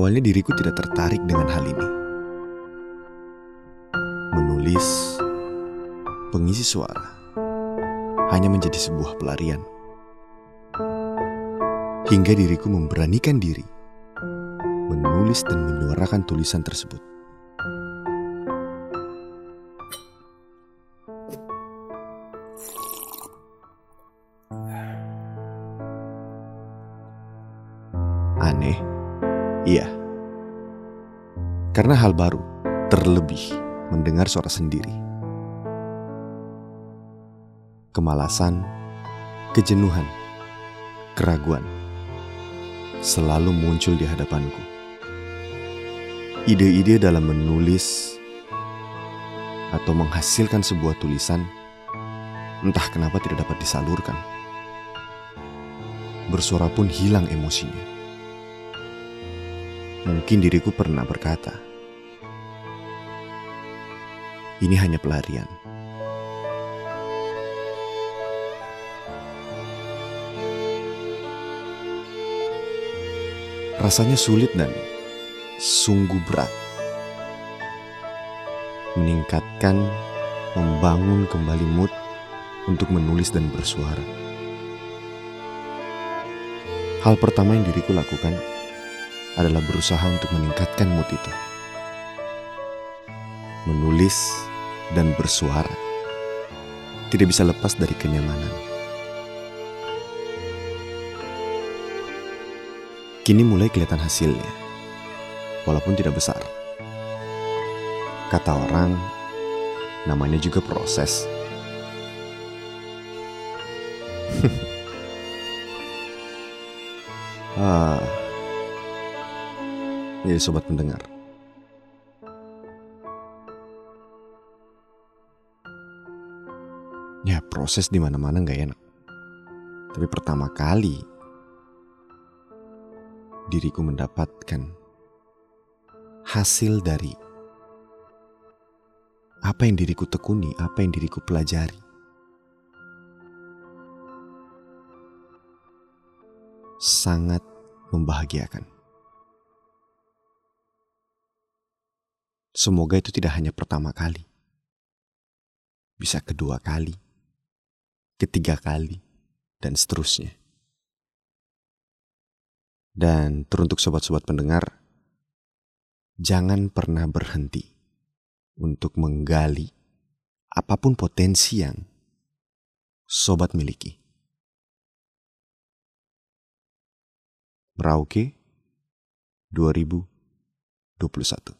Awalnya diriku tidak tertarik dengan hal ini. Menulis, pengisi suara, hanya menjadi sebuah pelarian. Hingga diriku memberanikan diri menulis dan menyuarakan tulisan tersebut. Aneh, iya. Karena hal baru, terlebih mendengar suara sendiri. Kemalasan, kejenuhan, keraguan selalu muncul di hadapanku. Ide-ide dalam menulis atau menghasilkan sebuah tulisan entah kenapa tidak dapat disalurkan. Bersuara pun hilang emosinya. Mungkin diriku pernah berkata, "Ini hanya pelarian." Rasanya sulit dan sungguh berat. Meningkatkan, membangun kembali mood untuk menulis dan bersuara. Hal pertama yang diriku lakukan adalah berusaha untuk meningkatkan mood itu. Menulis dan bersuara tidak bisa lepas dari kenyamanan. Kini mulai kelihatan hasilnya, walaupun tidak besar. Kata orang, namanya juga proses. ah, jadi sobat pendengar. Ya proses di mana-mana nggak enak. Tapi pertama kali diriku mendapatkan hasil dari apa yang diriku tekuni, apa yang diriku pelajari. Sangat membahagiakan. Semoga itu tidak hanya pertama kali, bisa kedua kali, ketiga kali, dan seterusnya. Dan teruntuk sobat-sobat pendengar, jangan pernah berhenti untuk menggali apa pun potensi yang sobat miliki. Merauke 2021